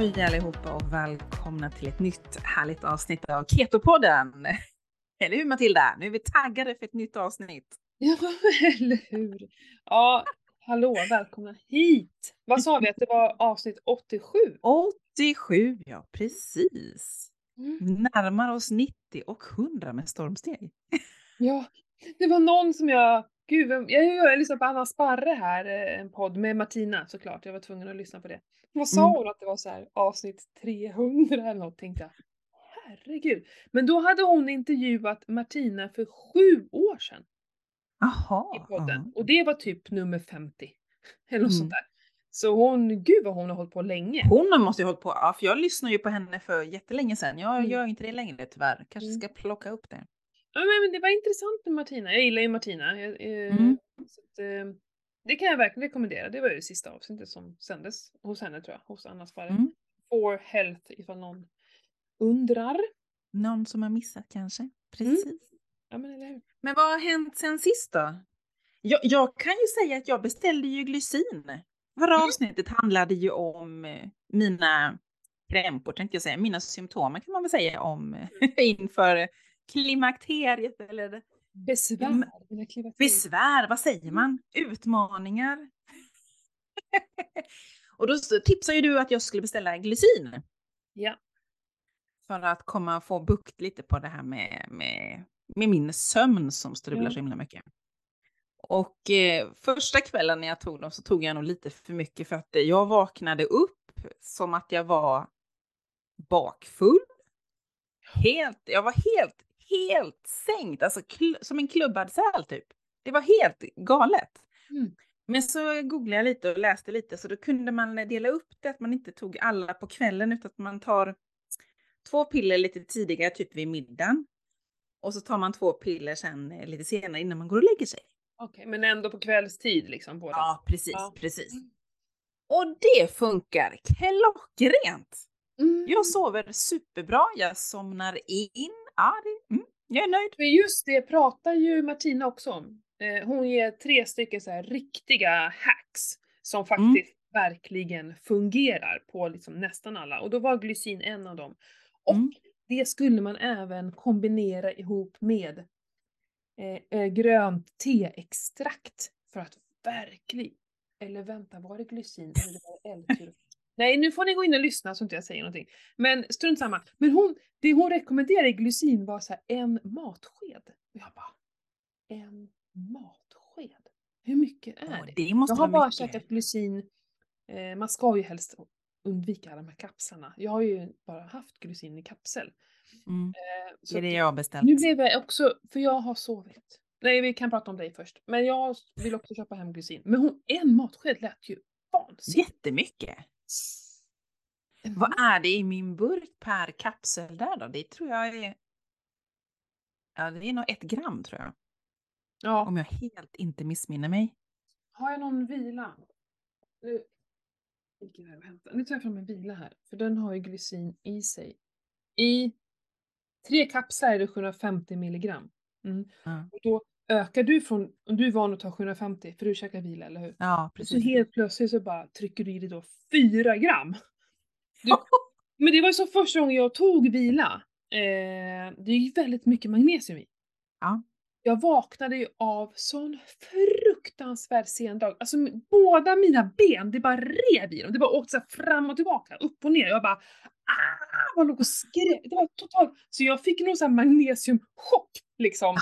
Halloj allihopa och välkomna till ett nytt härligt avsnitt av Ketopodden. Eller hur Matilda? Nu är vi taggade för ett nytt avsnitt. Ja, eller hur? Ja, hallå, välkomna hit! Vad sa vi att det var avsnitt 87? 87, ja precis. Mm. Närmar oss 90 och 100 med stormsteg. Ja, det var någon som jag... Gud, vem, jag, jag, jag lyssnade på Anna Sparre här, eh, en podd med Martina såklart. Jag var tvungen att lyssna på det. Vad sa Mm. hon att det var så här avsnitt 300 eller något tänkte jag. Herregud. Men då hade hon intervjuat Martina för sju år sedan Jaha. i podden. Och det var typ nummer 50. Eller något Mm. sånt där. Så hon, gud vad hon har hållit på länge. Hon måste ju hållit på, ja, för jag lyssnade ju på henne för jättelänge sedan. Jag Mm. gör inte det längre tyvärr. Kanske Mm. ska plocka upp det. Ja, men, det var intressant med Martina. Jag gillar ju Martina. Jag, eh, Mm. att, eh, det kan jag verkligen rekommendera. Det var ju det sista avsnittet som sändes hos henne tror jag. Hos Anna Sparre. Mm. For Health ifall någon undrar. Någon som har missat kanske? Mm. Precis. Ja men. Men vad har hänt sen sist då? Jag, jag kan ju säga att jag beställde ju glycin. Förra Mm. avsnittet handlade ju om eh, mina krämpor, tänkte jag säga. Mina symptom kan man väl säga om eh, inför klimakteriet eller Besvär. Mina klimakterier. besvär, vad säger man? Utmaningar. Och då tipsade ju du att jag skulle beställa glycin. Ja. För att komma och få bukt lite på det här med, med, med min sömn som strular Ja. så himla mycket. Och eh, första kvällen när jag tog dem så tog jag nog lite för mycket för att eh, jag vaknade upp som att jag var bakfull. Helt, jag var helt, helt sänkt, alltså som en klubbad säl typ. Det var helt galet. Mm. Men så googlade jag lite och läste lite så då kunde man dela upp det att man inte tog alla på kvällen utan att man tar två piller lite tidigare, typ vid middagen. Och så tar man två piller sen eh, lite senare innan man går och lägger sig. Okej, men ändå på kvällstid liksom båda. Ja, precis, Ja. precis. Och det funkar klockrent. Mm. Jag sover superbra, jag somnar in. Ja, det, mm, jag är nöjd. För just det pratar ju Martina också om. Eh, hon ger tre stycken så här riktiga hacks som faktiskt verkligen fungerar på liksom nästan alla. Och då var glycin en av dem. Och Mm. det skulle man även kombinera ihop med eh, eh, grönt teextrakt för att verkligen... Eller vänta, var det glycin eller det var L-tyr? Nej, nu får ni gå in och lyssna så inte jag säger någonting. Men strunt samma. Men hon, det hon rekommenderade i glycin var så här en matsked. Och jag bara, en matsked? Hur mycket är Åh, det? det måste Jag har bara mycket. käkat glycin. Eh, man ska ju helst undvika de här kapslarna. Jag har ju bara haft glycin i kapsel. Mm. Eh, Det är det jag har beställt. nu blev jag också, för jag har sovit. Nej, vi kan prata om dig först. Men jag vill också köpa hem glycin. Men hon, en matsked lät ju vansinnigt. Jättemycket. En Vad är det i min burk per kapsel där då? Det tror jag är... Ja, det är nog ett gram tror jag. Ja, Om jag helt inte missminner mig. har jag någon vila? Nu gick jag här och hämtade. Nu tar jag fram en vila här. För den har ju glycin i sig. I tre kapslar är det 750 milligram. Mm. Ja, Och då ökar du från, om du är van att ta 750 för du käkar vila, eller hur? ja Och så precis. helt plötsligt så bara trycker du i dig då 4 gram. Du, men det var ju så första gången jag tog vila. Eh, det är ju väldigt mycket magnesium i. Ja. Jag vaknade ju av sån fruktansvärd sen dag. Alltså båda mina ben, det bara rev i dem. Det bara åkte så fram och tillbaka, upp och ner. Jag bara ah, man låg och skrek. Det var totalt... Så jag fick nog så här magnesiumchock liksom.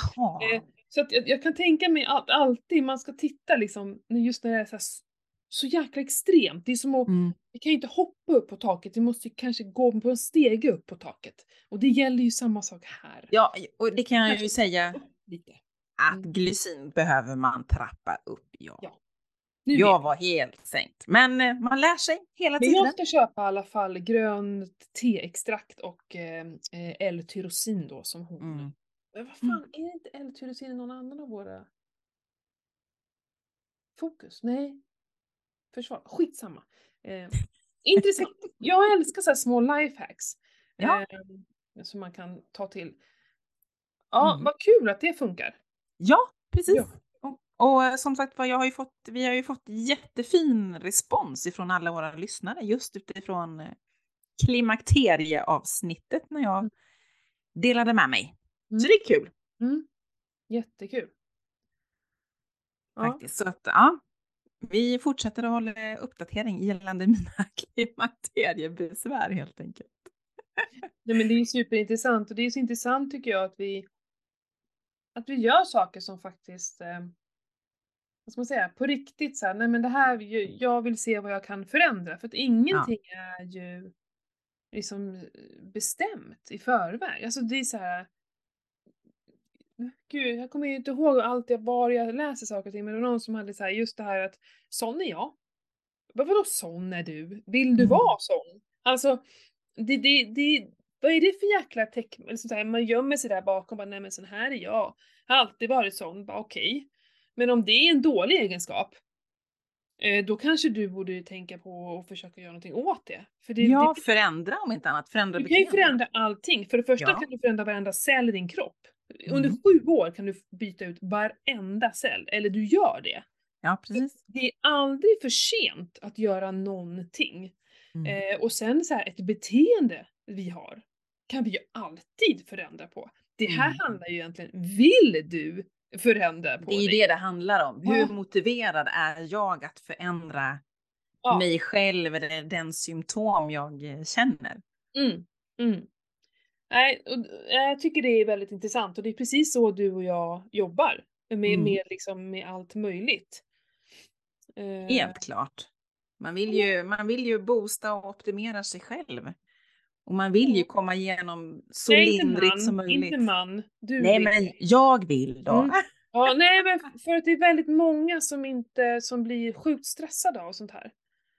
Eh, så att jag, jag kan tänka mig att alltid man ska titta liksom, just när det är så, här, så jäkla extremt. Det är som att, Mm. vi kan ju inte hoppa upp på taket, vi måste kanske gå på en stege upp på taket. Och det gäller ju samma sak här. Ja, och det kan jag ju säga Lite. att Mm. glycin behöver man trappa upp. Ja. Ja, Nu Jag var helt sänkt. Men eh, man lär sig hela Men tiden. jag ska köpa i alla fall grönt teextrakt och eh, eh, L-tyrosin då som hon. Mm. Men vad fan, är det inte L-tyrosin i någon annan av våra fokus? Nej. Försvar. Skitsamma. Eh, intressant. Jag älskar så här små lifehacks. Ja. Eh, som man kan ta till. Ja, Mm. vad kul att det funkar. Ja, precis. Ja. Och, och eh, som sagt jag har ju fått, vi har ju fått jättefin respons ifrån alla våra lyssnare just utifrån eh, klimakterieavsnittet när jag Mm. delade med mig. Mm. Så det är kul Mm. Jättekul. Ja. faktiskt. Så att ja, vi fortsätter att hålla uppdatering gällande mina klimakteriebesvär helt enkelt. Nej, men det är superintressant och det är så intressant tycker jag att vi att vi gör saker som faktiskt eh, vad ska man säga, på riktigt så här, nej men det här, jag vill se vad jag kan förändra för att ingenting är ju liksom eh, bestämt i förväg. Alltså det är så här. Gud, jag kommer ju inte ihåg allt jag, var jag läser saker och ting, men det var någon som hade så här, just det här att sån är jag. Vad vadå sån är du? Vill du Mm. vara sån? Alltså, det, det, det, vad är det för jäkla tecken? Där, man gömmer sig där bakom bara, nej men sån här är jag. Jag har alltid varit sån, bara okej. Men om det är en dålig egenskap, eh, då kanske du borde tänka på att försöka göra någonting åt det. För det, Ja, det, förändra om inte annat. Förändra du kan ju förändra allting. För det första Ja. kan du förändra varenda cell i din kropp. Under Mm. sju år kan du byta ut varenda cell, eller du gör det. Ja, precis. Det är aldrig för sent att göra någonting. Mm. Eh, och sen så här, ett beteende vi har kan vi ju alltid förändra på. Det här Mm. handlar ju egentligen, vill du förändra på Det är ju det det handlar om. Hur Ja. motiverad är jag att förändra Ja. mig själv eller den symptom jag eh, känner? Mm, mm. Nej, och, eh, jag tycker det är väldigt intressant och det är precis så du och jag jobbar. Med, Mm. med, liksom, med allt möjligt. Eh, Helt klart. Man vill, ju, man vill ju boosta och optimera sig själv. Och man vill ju Mm. komma igenom så nej, lindrigt man, som möjligt. Inte man, du Nej, vill. men jag vill då. Mm. Ja, nej men för att det är väldigt många som inte, som blir sjukt stressade av sånt här.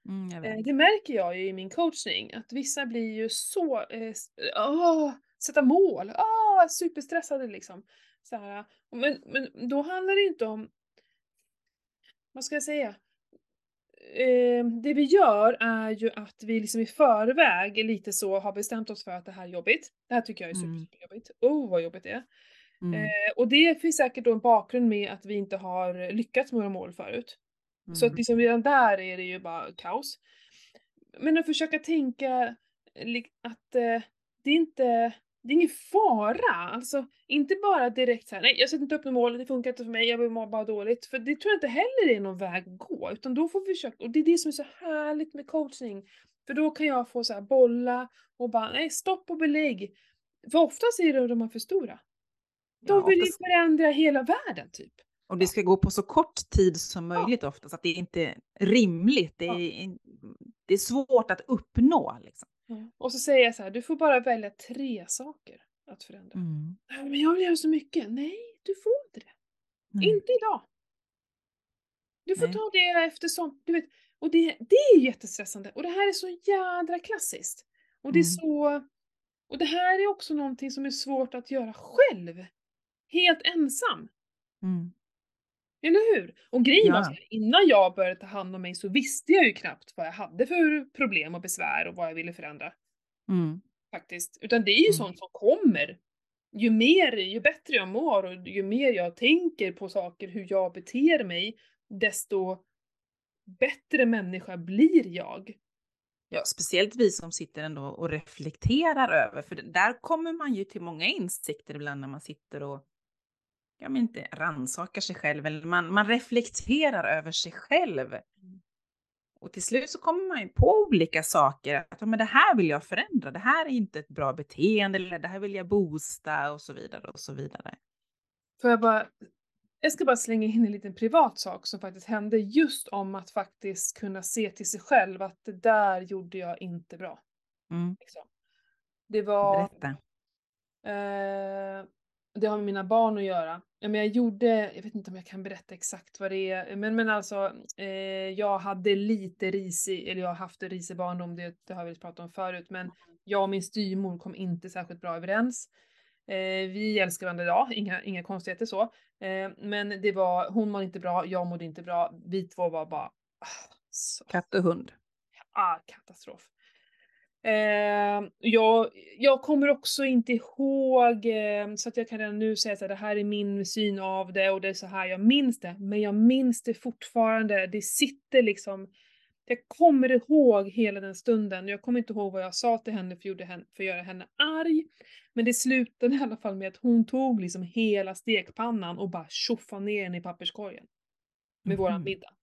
Mm, Eh. Det märker jag ju i min coachning, att vissa blir ju så, eh, åh, sätta mål, åh, superstressade liksom. Så här. Men, men då handlar det inte om, vad ska jag säga? Eh, det vi gör är ju att vi liksom i förväg lite så har bestämt oss för att det här är jobbigt. Det här tycker jag är Mm. superjobbigt. Oh vad jobbigt det är. Mm. Eh, och det finns säkert då en bakgrund med att vi inte har lyckats med våra mål förut. Så att Mm. liksom redan där är det ju bara kaos. Men att försöka tänka li- att eh, det är inte, det är ingen fara. Alltså inte bara direkt så här, nej jag sätter inte upp något mål, det funkar inte för mig, jag vill må bara dåligt. För det tror jag inte heller är någon väg att gå. Utan då får vi försöka, och det är det som är så härligt med coaching. För då kan jag få så här bolla och bara, nej stopp och belägg. För oftast är det de här för stora. De vill ju förändra hela världen typ. Och det ska gå på så kort tid som möjligt oftast, att det är inte rimligt. Det är, det är svårt att uppnå. Liksom. Och så säger jag så här, du får bara välja tre saker att förändra. Mm. "Nej, Men jag vill göra så mycket. Nej, du får inte det. Nej. Inte idag. Du får Nej. ta det eftersom, du vet. Och det, det är jättestressande. Och det här är så jädra klassiskt. Och det är Mm. så... Och det här är också någonting som är svårt att göra själv. Helt ensam. Mm. Eller hur? Och grejen var Ja. här, innan jag började ta hand om mig så visste jag ju knappt vad jag hade för problem och besvär och vad jag ville förändra. Mm. Faktiskt. Utan det är ju Mm. sånt som kommer. Ju mer, ju bättre jag mår och ju mer jag tänker på saker, hur jag beter mig, desto bättre människa blir jag. Ja, speciellt vi som sitter ändå och reflekterar över, för där kommer man ju till många insikter ibland när man sitter och ja, men inte rannsakar sig själv, eller man, man reflekterar över sig själv. Och till slut så kommer man ju på olika saker, att men det här vill jag förändra, det här är inte ett bra beteende, eller det här vill jag boosta och så vidare och så vidare. Får jag bara, jag ska bara slänga in en liten privat sak som faktiskt hände just om att faktiskt kunna se till sig själv att det där gjorde jag inte bra. Mm. Liksom. Det var, Berätta. eh, det har med mina barn att göra. Ja, men jag gjorde, jag vet inte om jag kan berätta exakt vad det är, men, men alltså eh, jag hade lite risig, eller jag har haft en risig barndom, det, det har vi pratat om förut, men jag och min styvmor kom inte särskilt bra överens. Eh, vi älskar varandra idag, inga, inga konstigheter så. Eh, men det var, hon mådde inte bra, jag mådde inte bra, vi två var bara ah, så Katt och hund. Ah, katastrof. Eh, jag, jag kommer också inte ihåg, eh, så att jag kan redan nu säga att det här är min syn av det och det är så här jag minns det. Men jag minns det fortfarande, det sitter liksom, Jag kommer ihåg hela den stunden. Jag kommer inte ihåg vad jag sa till henne för, henne, för att göra henne arg. Men det slutade i alla fall med att hon tog liksom hela stekpannan och bara tjoffade ner den i papperskorgen. Med våran Mhm. middag.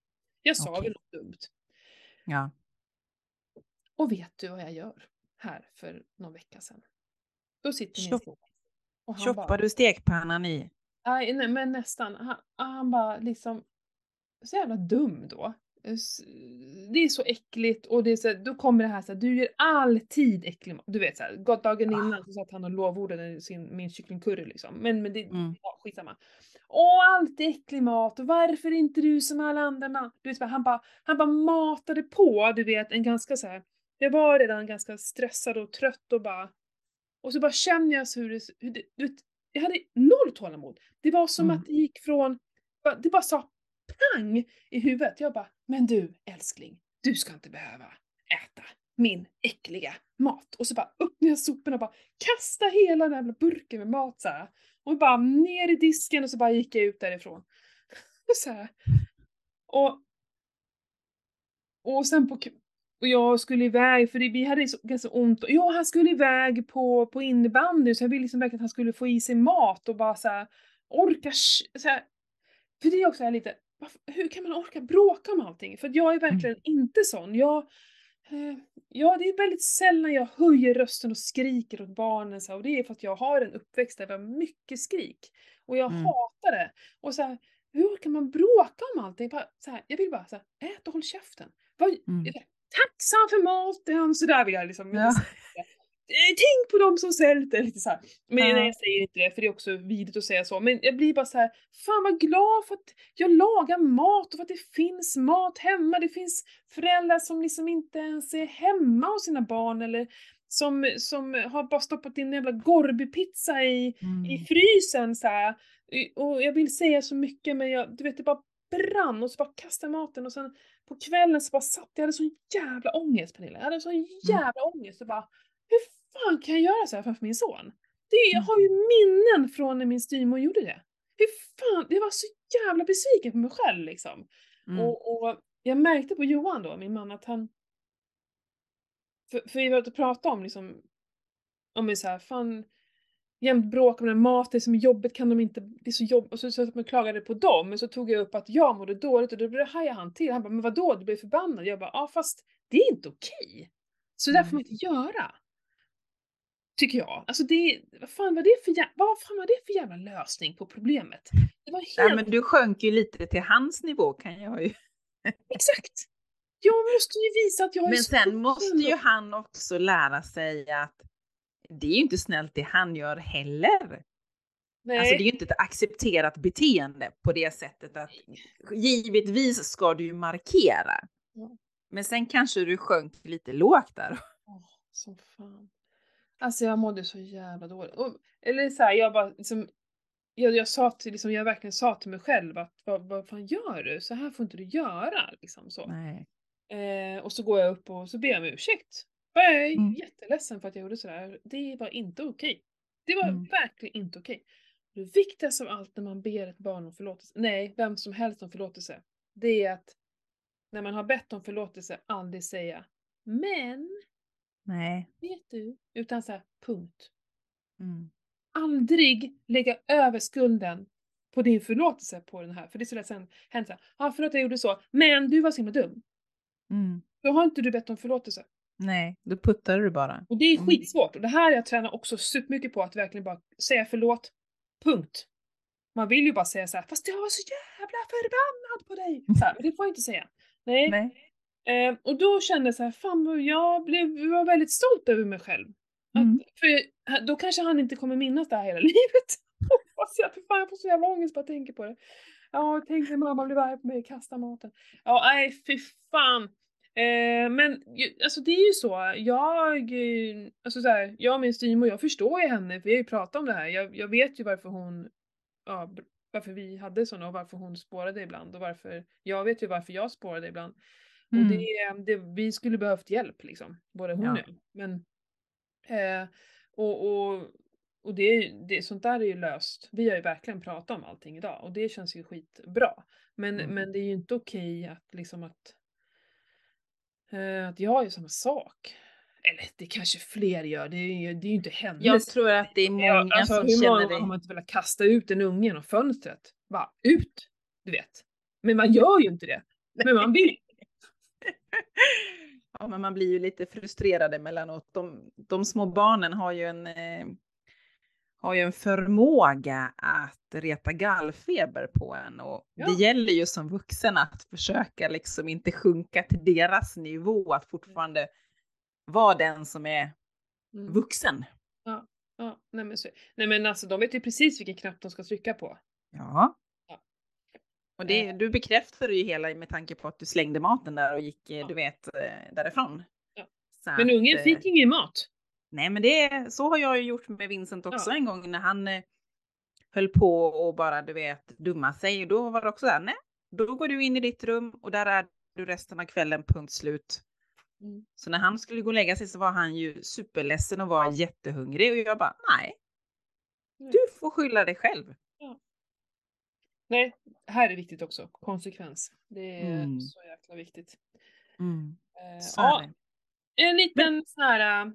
Jag sa Okej. väl något dumt. Ja. Och vet du vad jag gör? Här för någon vecka sedan. Då sitter min Tjopp- son och Choppar bara, du stekpannan i? nej, nej men nästan. Han, han bara liksom, så jävla dum då. Det är så äckligt och det är så, då kommer det här så här, du gör alltid äcklig mat. Du vet såhär, dagen Ah. innan så satt han och lovordade sin, min kycklingcurry liksom. Men, men det, Mm. ja, skitsamma. Åh, alltid äcklig mat och varför är inte du som alla andra? Du vet, han bara, han bara matade på, du vet, en ganska så här. Jag var redan ganska stressad och trött och bara, och så bara känner jag så hur det, hur det du vet, jag hade noll tålamod. Det var som Mm. att det gick från, det bara sa pang i huvudet. Jag bara, men du älskling, du ska inte behöva äta min äckliga mat. Och så bara öppnade jag soporna och bara kasta hela den jävla burken med mat så här. Och bara ner i disken och så bara gick jag ut därifrån. så här. Och, och sen på och jag skulle iväg, för vi hade så, ganska ont. Ja, han skulle iväg på, på innebandy så jag ville liksom verkligen att han skulle få i sig mat och bara så här, orka så här. För det är också här lite, varför, hur kan man orka bråka om allting? För jag är verkligen inte sån. Jag, eh, ja, det är väldigt sällan jag höjer rösten och skriker åt barnen så här, och det är för att jag har en uppväxt där vi har mycket skrik. Och jag Mm. hatar det. Och så här, hur kan man bråka om allting? Bara, så här, jag vill bara så här, ät och håll käften. Var, Mm. Tacksam för maten, sådär vill jag liksom. Ja. Eh, Tänk på dem som svälter, lite så här. Men Ja. nej, jag säger inte det för det är också vidrigt att säga så. Men jag blir bara så här, fan vad glad för att jag lagar mat och för att det finns mat hemma. Det finns föräldrar som liksom inte ens är hemma hos sina barn eller som, som har bara stoppat in en jävla Gorbypizza i, i Mm. frysen så här. Y- Och jag vill säga så mycket men jag, du vet det bara brann och så bara kastade maten och sen på kvällen så bara satt jag, hade sån jävla ångest Pernilla. Jag hade sån jävla ångest och bara hur fan kan jag göra så här framför min son? Det, jag har ju minnen från när min styvmor gjorde det. Hur fan, jag var så jävla besviken på mig själv liksom. Mm. Och, och jag märkte på Johan då, min man, att han... För, för vi var ute och pratade om liksom, om så här, fan, jämt bråk om den mat, det som är jobbigt kan de inte, det är så jobbigt, och så, så att man klagade på dem, men så tog jag upp att jag mådde dåligt och då hajade han till. Han bara, men vadå, du blev förbannad? Jag bara, ja fast det är inte okej. Så det där får man inte göra. Tycker jag. Alltså det, vad fan var det för jävla, vad fan var det för jävla lösning på problemet? Det var helt Nej, men du sjönk ju lite till hans nivå kan jag ju. Exakt! Jag måste ju visa att jag är Men sen måste ju han också lära sig att det är ju inte snällt det han gör heller. Nej. Alltså det är ju inte ett accepterat beteende på det sättet att givetvis ska du ju markera. Ja. Men sen kanske du sjönk lite lågt där. Åh, som fan. Alltså jag mådde så jävla dåligt. Och, eller så här, jag bara liksom, jag, jag sa till, liksom, jag verkligen sa till mig själv att vad, vad fan gör du? Så här får inte du göra. Liksom så. Nej. Eh, och så går jag upp och så ber jag om ursäkt. Jag är Mm. jätteledsen för att jag gjorde sådär. Det var inte okej. Det var Mm. verkligen inte okej. Det viktigaste av allt när man ber ett barn om förlåtelse, nej, vem som helst om förlåtelse, det är att när man har bett om förlåtelse aldrig säga men, Nej. vet du? Utan så här, punkt. Mm. Aldrig lägga över skulden på din förlåtelse på den här. För det är så lätt sen hänt såhär, ja förlåt jag gjorde så, men du var så himla dum. Mm. Då har inte du bett om förlåtelse. Nej, då puttar du bara. Och det är Mm. skitsvårt. Och det här jag tränar också supermycket på, att verkligen bara säga förlåt. Punkt. Man vill ju bara säga så här, fast jag var så jävla förbannad på dig. Så här, men det får jag inte säga. Nej. Nej. Eh, och då kände jag så här, fan jag blev, var väldigt stolt över mig själv. Att, Mm. För då kanske han inte kommer minnas det här hela livet. Hoppas jag, för fan jag får så jävla ångest bara tänker på det. Ja, tänk när mamma blev arg på mig och kastade maten. Ja, nej fy fan. Eh, men alltså det är ju så, jag, alltså så här, jag och min styvmor, jag förstår ju henne, för vi har ju pratat om det här. Jag, jag vet ju varför hon, ja, varför vi hade såna och varför hon spårade ibland och varför, jag vet ju varför jag spårade ibland. Och Mm. det, det, vi skulle behövt hjälp liksom, både hon Ja. och jag. Men, eh, och, och, och det, det, sånt där är ju löst. Vi har ju verkligen pratat om allting idag och det känns ju skitbra. Men, Mm. men det är ju inte okej att liksom att att jag gör samma sak. Eller det kanske fler gör, det är ju, det är ju inte hennes. Jag tror att det är många Ja, alltså, som hur känner många det. har man inte velat kasta ut en unge genom fönstret? Va, ut! Du vet. Men man gör ju inte det. Men man vill. Ja, men man blir ju lite frustrerad emellanåt. De, de små barnen har ju en eh, har ju en förmåga att reta gallfeber på en och Ja. det gäller ju som vuxen att försöka liksom inte sjunka till deras nivå, att fortfarande vara den som är Mm. vuxen. Ja, nej men, så, nej men alltså de vet ju precis vilken knapp de ska trycka på. Ja. Ja. Och det, du bekräftade ju hela med tanke på att du slängde maten där och gick, eh, Ja. du vet, eh, därifrån. Ja. Men ungen eh, fick ingen mat. Nej, men det, så har jag ju gjort med Vincent också Ja. en gång när han eh, höll på och bara, du vet, dumma sig. Och då var det också där, nej, då går du in i ditt rum och där är du resten av kvällen, punkt slut. Mm. Så när han skulle gå och lägga sig så var han ju superledsen och var jättehungrig och jag bara, nej, Nej. du får skylla dig själv. Nej, här är viktigt också. Konsekvens. Det är Mm. så jäkla viktigt. Eh, Så är ja, en liten sån här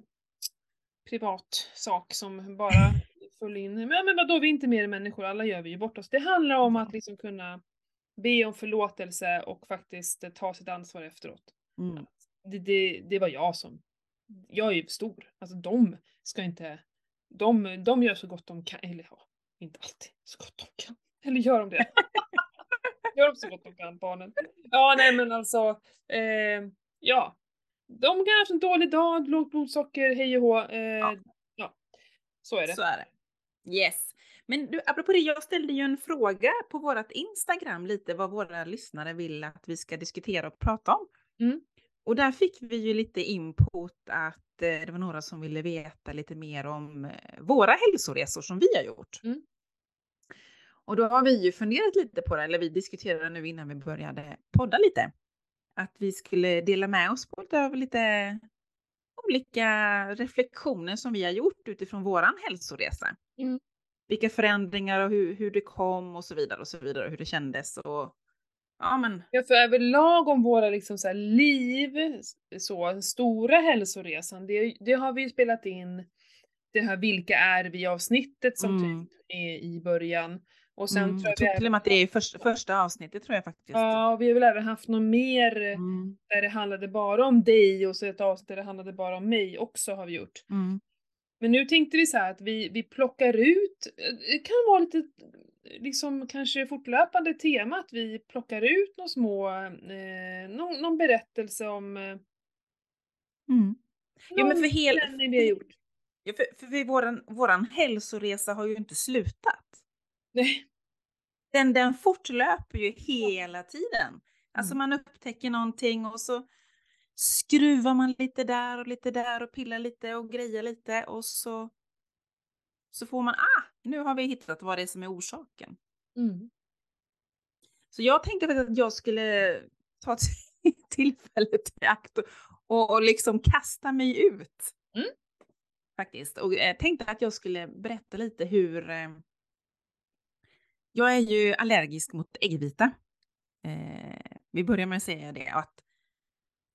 privat sak som bara föll in. Men, men vadå, vi är inte mer än människor, alla gör vi ju bort oss. Det handlar om att liksom kunna be om förlåtelse och faktiskt ta sitt ansvar efteråt. Mm. Det, det, det var jag som... Jag är ju stor. Alltså de ska inte... De, de gör så gott de kan. Eller ja, inte alltid så gott de kan. Eller gör de det? gör de så gott de kan, barnen? Ja, nej men alltså. Eh, ja. De kan ha en dålig dag, lågt blodsocker, hej och hå. Eh, ja. Ja. Så är det. Så är det. Yes. Men du, apropå det, jag ställde ju en fråga på vårt Instagram lite vad våra lyssnare vill att vi ska diskutera och prata om. Mm. Och där fick vi ju lite input att eh, det var några som ville veta lite mer om eh, våra hälsoresor som vi har gjort. Mm. Och då har vi ju funderat lite på det, eller vi diskuterade nu innan vi började podda lite. Att vi skulle dela med oss av lite olika reflektioner som vi har gjort utifrån våran hälsoresa. Mm. Vilka förändringar och hur, hur det kom och så vidare och så vidare och hur det kändes och ja men Ja, för överlag om våra liksom så liv, så stora hälsoresan, det, det har vi ju spelat in det här Vilka är vi avsnittet som Mm. typ är i början. Och sen mm, tror jag jag tror till och med att det är första, första avsnittet tror jag faktiskt. Ja, vi har väl även haft något mer eh, Mm, där det handlade bara om dig och så ett avsnitt där det handlade bara om mig också har vi gjort. mm, Men nu tänkte vi så här att vi, vi plockar ut, eh, det kan vara lite liksom kanske fortlöpande tema att vi plockar ut några små, eh, någon, någon berättelse om eh, mm. Jo, men för hel- vi har gjort. Ja, för, för vi, våran, våran hälsoresa har ju inte slutat. Nej. Den, den fortlöper ju hela tiden. Alltså Mm. man upptäcker någonting och så skruvar man lite där och lite där och pillar lite och grejer lite och så, så får man, ah, nu har vi hittat vad det är som är orsaken. Mm. Så jag tänkte att jag skulle ta tillfället i akt och, och, och liksom kasta mig ut. Mm. Faktiskt. Och eh, tänkte att jag skulle berätta lite hur... Jag är ju allergisk mot äggvita. Eh, vi börjar med att säga det. Att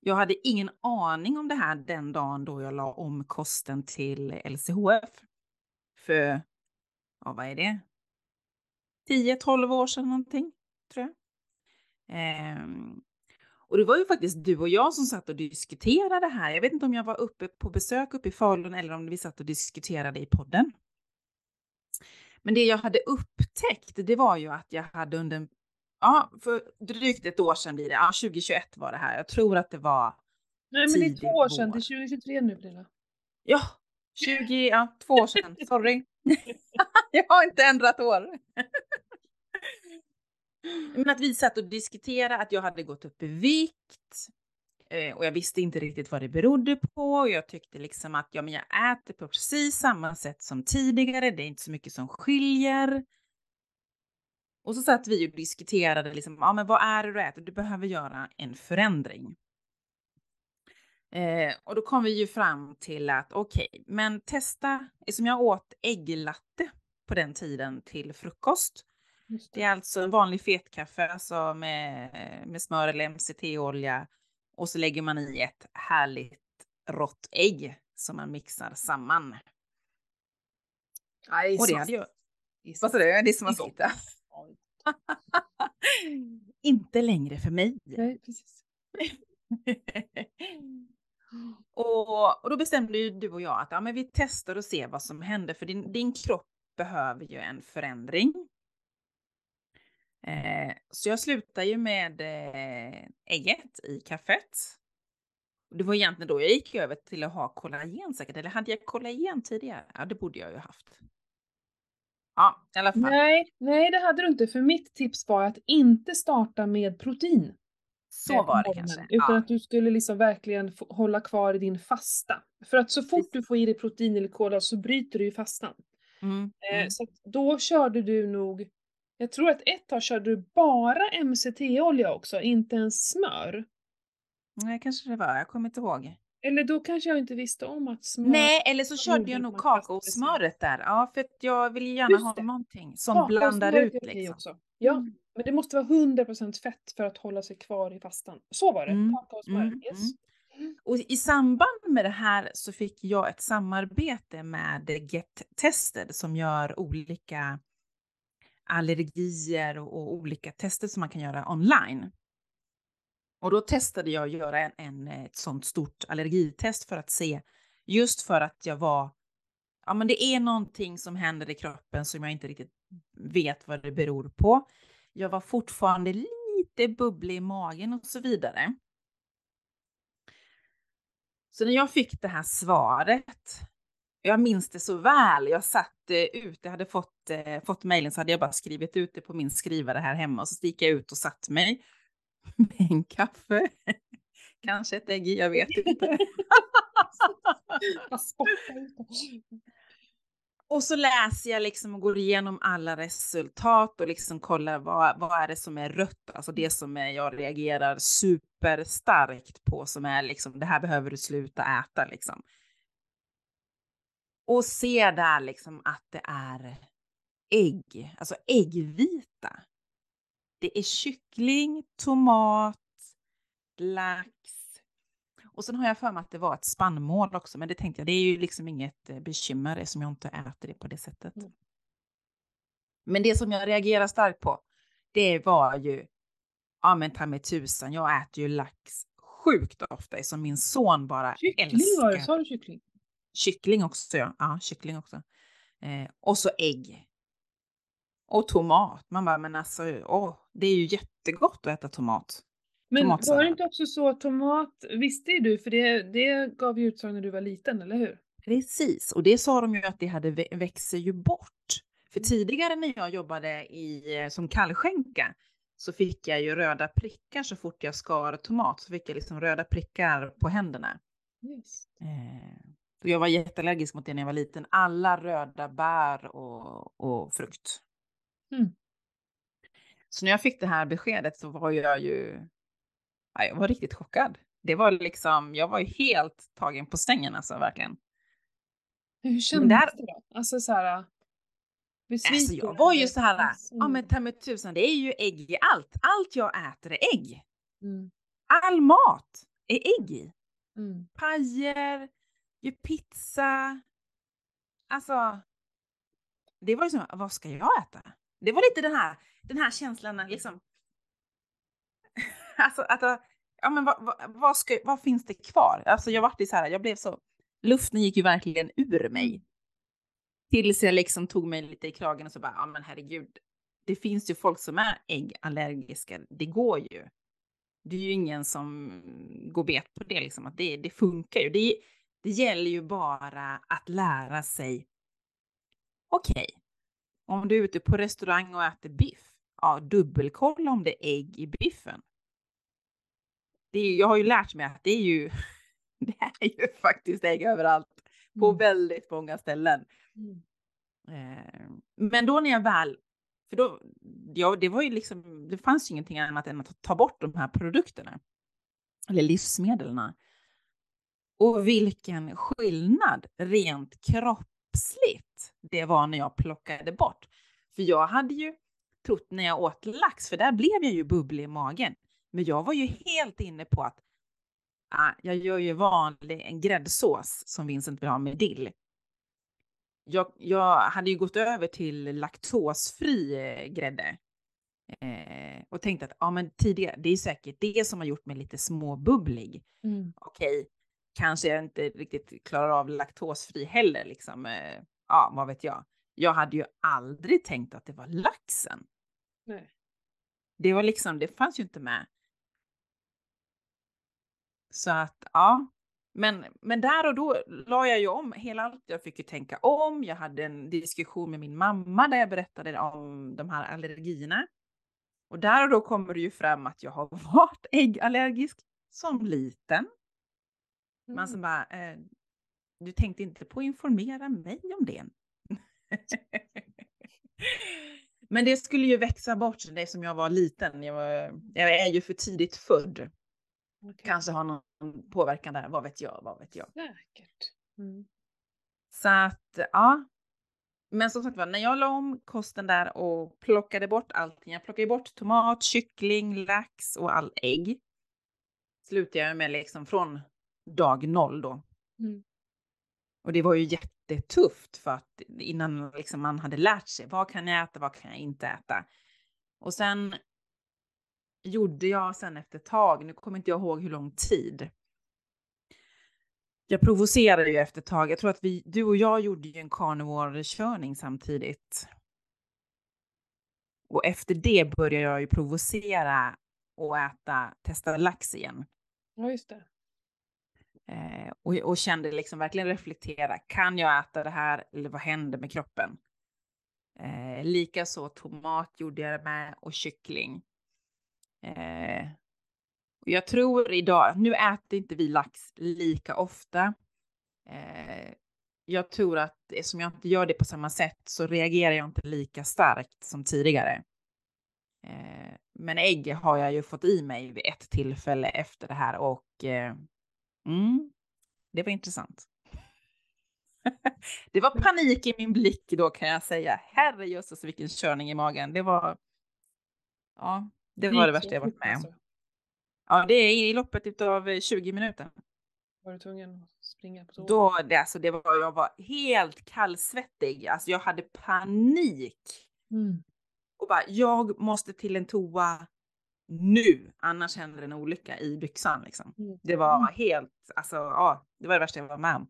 jag hade ingen aning om det här den dagen då jag la om kosten till LCHF. För, ja vad är det? 10-12 år sedan någonting, tror jag. Eh, och det var ju faktiskt du och jag som satt och diskuterade det här. Jag vet inte om jag var uppe på besök uppe i Falun eller om vi satt och diskuterade i podden. Men det jag hade upptäckt, det var ju att jag hade under, en- ja, för drygt ett år sedan blir det, ja, 2021 var det här. Jag tror att det var, Nej men det är två år sedan, vår. till 2023 nu Pernilla. ja, 20, ja, två år sedan, sorry. jag har inte ändrat år. Men att vi satt och diskuterade att jag hade gått upp i vikt. Eh, och jag visste inte riktigt vad det berodde på. Och jag tyckte liksom att ja, men jag äter på precis samma sätt som tidigare. Det är inte så mycket som skiljer. Och så satt vi och diskuterade liksom, ja men vad är det du äter? Du behöver göra en förändring. Eh, och då kom vi ju fram till att okej, men testa, som jag åt ägglatte på den tiden till frukost. Just Det är alltså en vanlig fetkaffe alltså med, med smör eller MCT-olja Och så lägger man i ett härligt rått ägg som man mixar samman. Nej, Och det hade jag... Vad sa du? Det är som att sitta. Inte längre för mig. Nej, precis. och, och då bestämde ju du och jag att ja, men vi testar och ser vad som händer, för din, din kropp behöver ju en förändring. Eh, så jag slutar ju med eh, ägget i kaffet. Det var egentligen då jag gick över till att ha kollagen säkert, eller hade jag kollagen tidigare? Ja, det borde jag ju haft. Ja, i alla fall. Nej, nej, det hade du inte. För mitt tips var att inte starta med protein. Så eh, var det kanske. Utan Ja. att du skulle liksom verkligen hålla kvar i din fasta. För att så fort du får i dig protein eller kola så bryter du ju fastan. Mm, Eh, mm. Så då körde du nog, jag tror att ett tag körde du bara MCT-olja också, inte ens smör. Nej, kanske det var. Jag kommer inte ihåg. Eller då kanske jag inte visste om att smör... Nej, eller så körde jag nog kakaosmöret där. Ja, för att jag vill ju gärna ha någonting som blandar ut liksom. Också. Ja, Mm. men det måste vara 100% fett för att hålla sig kvar i fastan. Så var det, Mm, kakaosmör. mm, yes. Och i samband med det här så fick jag ett samarbete med Get Tested som gör olika allergier och, och olika tester som man kan göra online. Och då testade jag att göra en, en, eh, ett sånt stort allergitest för att se, just för att jag var, ja men det är någonting som händer i kroppen som jag inte riktigt vet vad det beror på. Jag var fortfarande lite bubblig i magen och så vidare. Så när jag fick det här svaret, jag minns det så väl, jag satt eh, ute, jag hade fått, eh, fått mejlen så hade jag bara skrivit ut det på min skrivare här hemma och så gick jag ut och satt mig med en kaffe. Kanske ett ägg jag vet inte. Och så läser jag liksom och går igenom alla resultat och liksom kollar vad, vad är det som är rött, alltså det som är, jag reagerar superstarkt på som är liksom det här behöver du sluta äta liksom. Och ser där liksom att det är ägg, alltså äggvita. Det är kyckling, tomat, lax. Och sen har jag för mig att det var ett spannmål också, men det tänkte jag, det är ju liksom inget eh, bekymmer eftersom jag inte äter det på det sättet. Mm. Men det som jag reagerar starkt på, det var ju, ja men ta mig tusan, jag äter ju lax sjukt ofta som min son bara Kyckling älskar. var det, sa du kyckling? Kyckling också, ja. Ja, kyckling också. Eh, och så ägg. Och tomat. Man bara, men alltså, åh, det är ju jättegott att äta tomat. Men var det inte också så att tomat, visste ju du, för det, det gav ju utslag när du var liten, eller hur? Precis, och det sa de ju att det hade vä- växer ju bort. För tidigare när jag jobbade i, eh, som kallskänka så fick jag ju röda prickar så fort jag skar tomat så fick jag liksom röda prickar på händerna. Yes. Eh, jag var jätteallergisk mot det när jag var liten. Alla röda bär och, och frukt. Mm. Så när jag fick det här beskedet så var jag ju, ja, jag var riktigt chockad. Det var liksom, jag var ju helt tagen på sängen alltså verkligen. Hur kändes där- det då? Alltså såhär... Besviken? Alltså jag var ju så här, ja men ta mig tusan, det är ju ägg i allt. Allt jag äter är ägg. mm, All mat är ägg i. mm. Pajer, ju pizza. Alltså, det var ju som, vad ska jag äta? Det var lite den här, den här känslan liksom. Alltså att, ja men vad, vad, vad, ska, vad finns det kvar? Alltså jag vart ju så här, jag blev så, luften gick ju verkligen ur mig. Tills jag liksom tog mig lite i kragen och så bara, ja men herregud, det finns ju folk som är äggallergiska, det går ju. Det är ju ingen som går bet på det, liksom, att det, det funkar ju. Det, det gäller ju bara att lära sig, okej, om du är ute på restaurang och äter biff, ja, dubbelkolla om det är ägg i biffen. Det är, jag har ju lärt mig att det är ju, det är ju faktiskt ägg överallt på Mm. väldigt många ställen. Mm. Eh, men då när jag väl, för då, ja, det var ju liksom, det fanns ju ingenting annat än att ta bort de här produkterna. Eller livsmedlen. Och vilken skillnad rent kroppsligt det var när jag plockade bort. För jag hade ju trott när jag åt lax, för där blev jag ju bubblig i magen. Men jag var ju helt inne på att ah, jag gör ju vanlig en gräddsås som Vincent vill ha med dill. Jag, jag hade ju gått över till laktosfri eh, grädde. Eh, och tänkte att ja, men tidigare, det är säkert det som har gjort mig lite småbubblig. Mm. Okej, kanske jag inte riktigt klarar av laktosfri heller, liksom. Eh, ja, vad vet jag. Jag hade ju aldrig tänkt att det var laxen. Nej. Det var liksom, det fanns ju inte med. Så att ja, men, men där och då la jag ju om hela allt. Jag fick ju tänka om. Jag hade en diskussion med min mamma där jag berättade om de här allergierna. Och där och då kommer det ju fram att jag har varit äggallergisk som liten. Man Mm. som bara, eh, du tänkte inte på att informera mig om det? Men det skulle ju växa bort, det som jag var liten. Jag, var, jag är ju för tidigt född. Okej. Kanske har någon påverkan där, vad vet jag, vad vet jag. Säkert. Mm. Så att, ja. Men som sagt var, när jag la om kosten där och plockade bort allting. Jag plockade bort tomat, kyckling, lax och all ägg. Slutade jag med liksom från dag noll då. Mm. Och det var ju jättetufft för att innan liksom man hade lärt sig vad kan jag äta, vad kan jag inte äta. Och sen gjorde jag sen efter ett tag, nu kommer inte jag ihåg hur lång tid. Jag provocerade ju efter ett tag. Jag tror att vi, du och jag gjorde ju en carnivore-körning samtidigt. Och efter det började jag ju provocera och äta, testa lax igen. Ja, just det. Eh, och, och kände liksom verkligen reflektera. Kan jag äta det här eller vad händer med kroppen? Eh, Likaså tomat gjorde jag det med och kyckling. Eh, och jag tror idag, nu äter inte vi lax lika ofta. Eh, jag tror att eftersom jag inte gör det på samma sätt så reagerar jag inte lika starkt som tidigare. Eh, men ägg har jag ju fått i mig vid ett tillfälle efter det här och eh, mm, det var intressant. det var panik i min blick då kan jag säga. Herrejösses vilken körning i magen. Det var. Ja, det var det värsta jag varit med om. alltså. Ja, det är i loppet av 20 minuter. Var du tvungen att springa på toa? Då, det, alltså, det var, jag var helt kallsvettig. Alltså, jag hade panik. Mm. Och bara, jag måste till en toa nu, annars händer en olycka i byxan. Liksom. Mm. Det var helt, alltså, ja, det var det värsta jag var med om.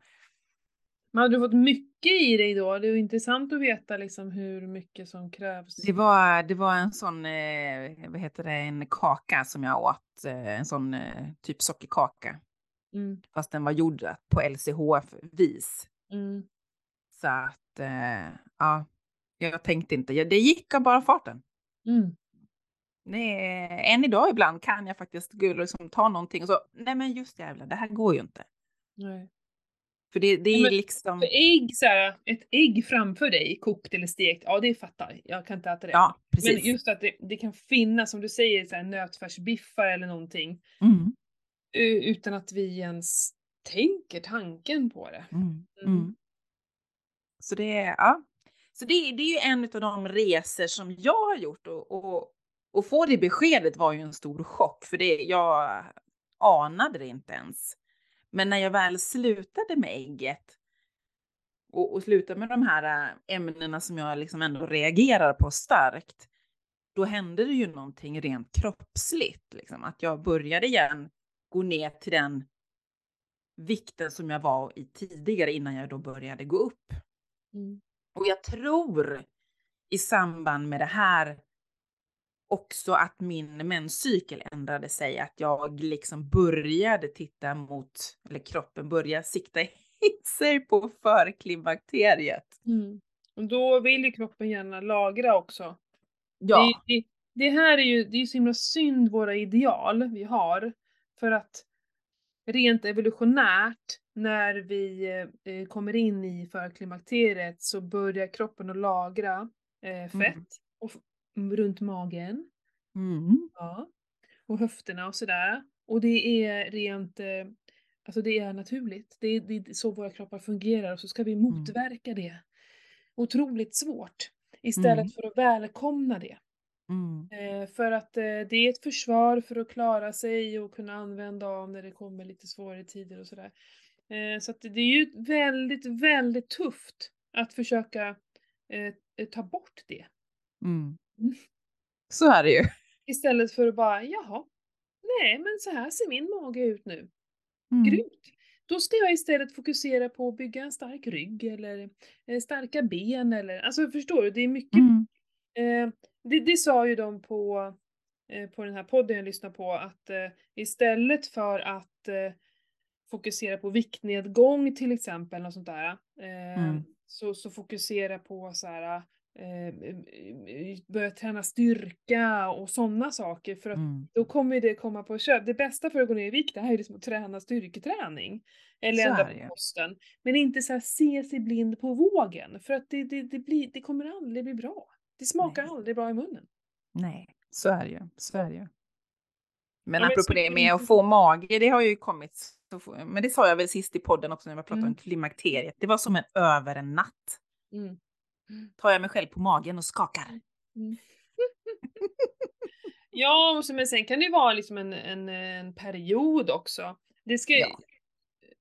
Men hade du fått mycket i dig då? Det är intressant att veta liksom hur mycket som krävs. Det var, det var en sån, eh, vad heter det, en kaka som jag åt, eh, en sån eh, typ sockerkaka. Mm. Fast den var gjord på LCHF-vis. Mm. Så att, eh, ja, jag tänkte inte, ja, det gick av bara farten. Mm. Nej, än idag ibland kan jag faktiskt gå och liksom ta någonting och så, nej men just jävlar, det här går ju inte. Nej. För det, det är men liksom, För ägg så här, ett ägg framför dig, kokt eller stekt, ja det fattar jag. kan inte äta det. ja Men precis. just att det, det kan finnas, som du säger, så här, nötfärsbiffar eller någonting. Mm, Utan att vi ens tänker tanken på det. mm, Mm. mm. Så det är, ja. Så det, det är ju en av de resor som jag har gjort och, och, och få det beskedet var ju en stor chock för det, jag anade det inte ens. Men när jag väl slutade med ägget och, och slutade med de här äh, ämnena som jag liksom ändå reagerar på starkt, då hände det ju någonting rent kroppsligt. Liksom. Att jag började igen gå ner till den vikten som jag var i tidigare innan jag då började gå upp. Mm. Och jag tror i samband med det här också att min menscykel ändrade sig, att jag liksom började titta mot, eller kroppen började sikta in sig på förklimakteriet. Mm. Och då vill ju kroppen gärna lagra också. Ja, Det, det, det här är ju, det är så himla synd våra ideal vi har. För att rent evolutionärt, när vi eh, kommer in i förklimakteriet så börjar kroppen att lagra eh, fett Mm. och, runt magen. mm. Ja. Och höfterna och sådär. Och det är rent, eh, alltså det är naturligt. Det är, det är så våra kroppar fungerar och så ska vi motverka det. Otroligt svårt. Istället Mm. för att välkomna det. Mm. Eh, för att eh, det är ett försvar för att klara sig och kunna använda av när det kommer lite svårare tider och sådär. Så att det är ju väldigt, väldigt tufft att försöka ta bort det. Mm. Så är det ju. Istället för att bara, jaha, nej men så här ser min mage ut nu. Mm. Grymt! Då ska jag istället fokusera på att bygga en stark rygg eller eh, starka ben eller, alltså förstår du? Det är mycket Mm. Eh, det, det sa ju de på, eh, på den här podden jag lyssnade på att eh, istället för att eh, fokusera på viktnedgång till exempel, och sånt där, eh, Mm. så, så fokusera på så här, börja träna styrka och sådana saker för att Mm. då kommer det komma på köp. Det bästa för att gå ner i vikt det här är liksom att träna styrketräning. Eller ändra på kosten. Men inte så här se sig blind på vågen. För att det, det, det, blir, det kommer aldrig bli bra. Det smakar Nej. aldrig bra i munnen. Nej, så är det ju. Så är det ju. Men Ja, apropå det med att få mage, det har ju kommit. Men det sa jag väl sist i podden också när vi pratade Mm. om klimakteriet. Det var som en över en natt. Mm. Tar jag mig själv på magen och skakar. Ja, och så, men sen kan det ju vara liksom en, en, en period också. Det ska, Ja.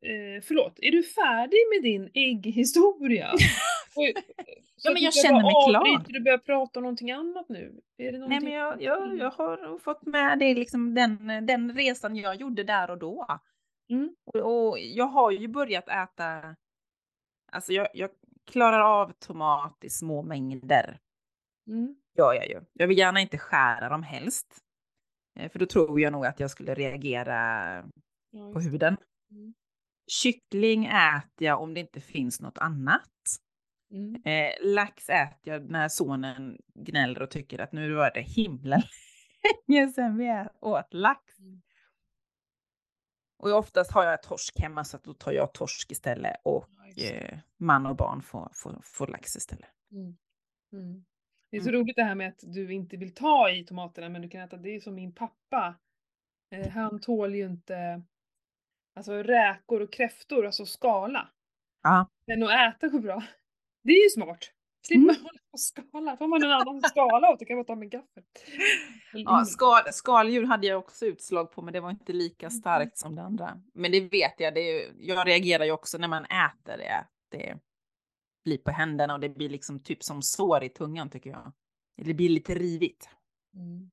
eh, förlåt, är du färdig med din ägghistoria? Ja, men du jag känner bara mig klar. avbryta och börja prata om någonting annat nu? Är det Nej, någonting men jag, jag, jag har fått med det liksom den, den resan jag gjorde där och då. Mm. Och, och jag har ju börjat äta, alltså jag, jag klarar av tomat i små mängder. Mm. Gör jag ju. Jag vill gärna inte skära dem helst. Eh, För då tror jag nog att jag skulle reagera Ja, på huden. Mm. Kyckling äter jag om det inte finns något annat. Mm. Eh, lax äter jag när sonen gnäller och tycker att nu var det himla länge sedan vi åt lax. Mm. Och oftast har jag torsk hemma så att då tar jag torsk istället och eh, man och barn får, får, får lax istället. Mm. Mm. Det är så Mm. roligt det här med att du inte vill ta i tomaterna men du kan äta. Det är som min pappa. Eh, han tål ju inte alltså räkor och kräftor, alltså skala. Ja, Men att äta går bra. Det är ju smart. Slipper Mm. hålla på och skala. Får man en annan skala åt, då kan man ta med gaffel. ja skal, skaldjur hade jag också utslag på men det var inte lika Mm. starkt som det andra. Men det vet jag, det är, jag reagerar ju också när man äter det. Det blir på händerna och det blir liksom typ som sår i tungan tycker jag. Det blir lite rivigt. Mm.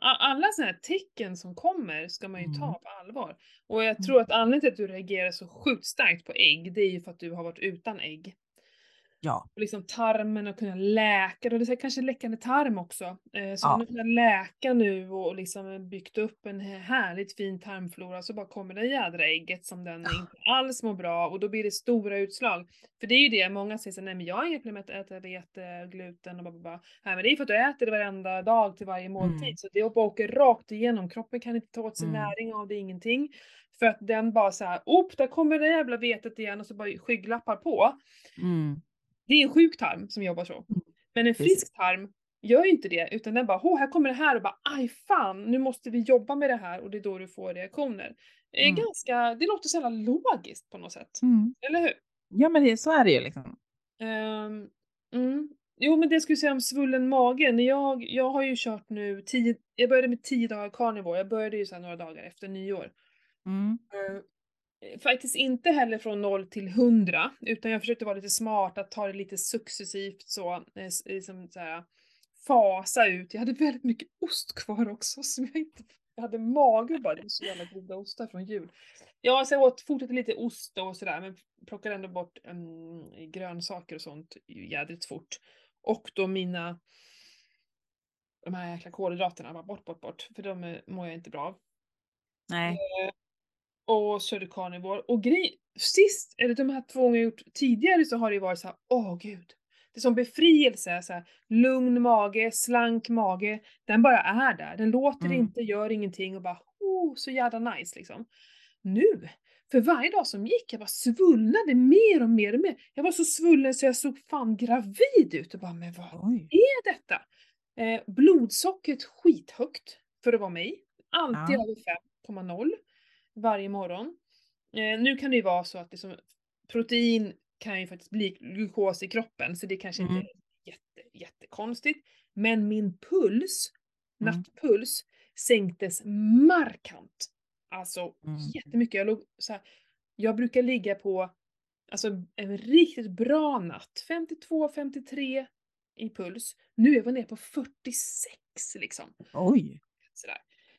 Alla sådana här tecken som kommer ska man ju ta Mm. på allvar. Och jag Mm. tror att anledningen till att du reagerar så sjukt starkt på ägg, det är ju för att du har varit utan ägg. Ja. Och liksom tarmen och kunna läka, och det är kanske läckande tarm också. Eh, så Ja. han har läka nu och liksom byggt upp en härligt fin tarmflora, så bara kommer det jädra ägget som den Ja. inte alls mår bra och då blir det stora utslag. För det är ju det, många säger såhär, nej men jag har inga problem med att äta vete, gluten och bara, bara. Nej men det är för att du äter det varenda dag till varje måltid. Mm. Så det bara åker rakt igenom, kroppen kan inte ta åt sig Mm. näring av det, ingenting. För att den bara såhär, upp där kommer det jävla vetet igen och så bara skygglappar på. Mm. Det är en sjuk tarm som jobbar så. Mm. Men en frisk tarm gör ju inte det, utan den bara, åh här kommer det här och bara, aj fan, nu måste vi jobba med det här och det är då du får reaktioner. Det är Mm. ganska, det låter så jävla logiskt på något sätt. Mm. Eller hur? Ja men det, så är det ju liksom. Ehm, mm. Jo men det skulle jag säga om svullen mage. När jag, jag har ju kört nu tio, jag började med 10 dagar carnivore, jag började ju så här några dagar efter nyår. Mm. Eh, Faktiskt inte heller från 0 till 100, utan jag försökte vara lite smart, att ta det lite successivt så, eh, liksom så här, fasa ut. Jag hade väldigt mycket ost kvar också som jag inte, jag hade mage bara, det var så jävla goda ostar från jul. Ja, så jag åt, fortsatte lite ost och sådär, men plockade ändå bort um, grönsaker och sånt jädrigt fort. Och då mina, de här jäkla kolhydraterna, bara bort, bort, bort, för de eh, mår jag inte bra av Nej. Och körde carnivore. Och grej, sist, eller de här två gånger jag gjort tidigare så har det ju varit så här, åh gud. Det är som befrielse, så här, lugn mage, slank mage. Den bara är där. Den låter Mm. inte, gör ingenting och bara, oh, så jävla nice liksom. Nu, för varje dag som gick, jag bara svullnade mer och mer och mer. Jag var så svullen så jag såg fan gravid ut och bara, men vad Oj. är detta? Eh, blodsockret skithögt för att vara mig. Alltid Ja. över 5,0 varje morgon. Eh, nu kan det ju vara så att liksom, protein kan ju faktiskt bli glukos i kroppen så det kanske Mm. inte är jätte, jättekonstigt. Men min puls, Mm. nattpuls, sänktes markant. Alltså Mm. jättemycket. Jag, låg så här, jag brukar ligga på alltså, en riktigt bra natt, 52-53 i puls. Nu är jag nere på 46 liksom. Oj!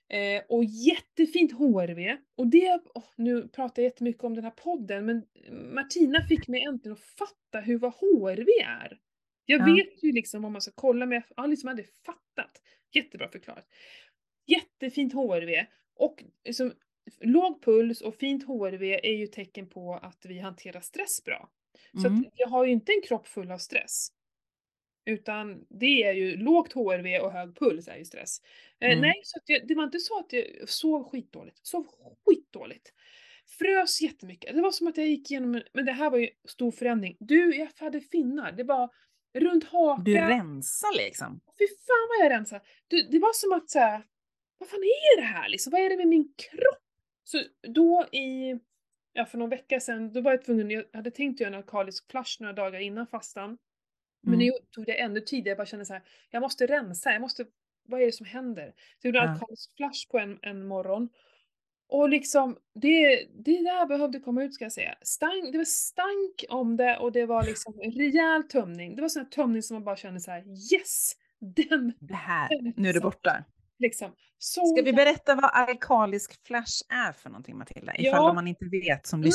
Eh, och jättefint HRV. Och det, åh, nu pratar jag jättemycket om den här podden, men Martina fick mig äntligen att fatta hur vad HRV är. Jag Ja. vet ju liksom vad man ska kolla, men jag har liksom aldrig fattat. Jättebra förklarat. Jättefint HRV. Och liksom, låg puls och fint HRV är ju tecken på att vi hanterar stress bra. Så Mm. jag har ju inte en kropp full av stress. Utan det är ju lågt HRV och hög puls är ju stress. Eh, Mm. nej, så jag, det var inte så att jag sov skitdåligt. Sov skitdåligt. Frös jättemycket. Det var som att jag gick igenom, en- men det här var ju stor förändring. Du, jag hade finnar. Det var runt hakan. Du rensar liksom. Fy fan vad jag rensade. Du, det var som att säga, vad fan är det här liksom? Vad är det med min kropp? Så då i, ja för någon vecka sedan, då var jag tvungen, jag hade tänkt göra en alkalisk flush några dagar innan fastan. Men Mm. nu tog det ännu tidigare, jag bara kände så här, jag måste rensa, jag måste, vad är det som händer? Så jag gjorde en Ja. alkalisk flush på en, en morgon. Och liksom, det, det där behövde komma ut ska jag säga. Stank, det var stank om det och det var liksom en rejäl tömning. Det var sån här tömning som man bara kände så här: yes! Den Det här, nu är det borta. liksom. Så Ska vi berätta vad alkalisk flash är för någonting Matilda? Ifall Ja. man inte vet som Mm.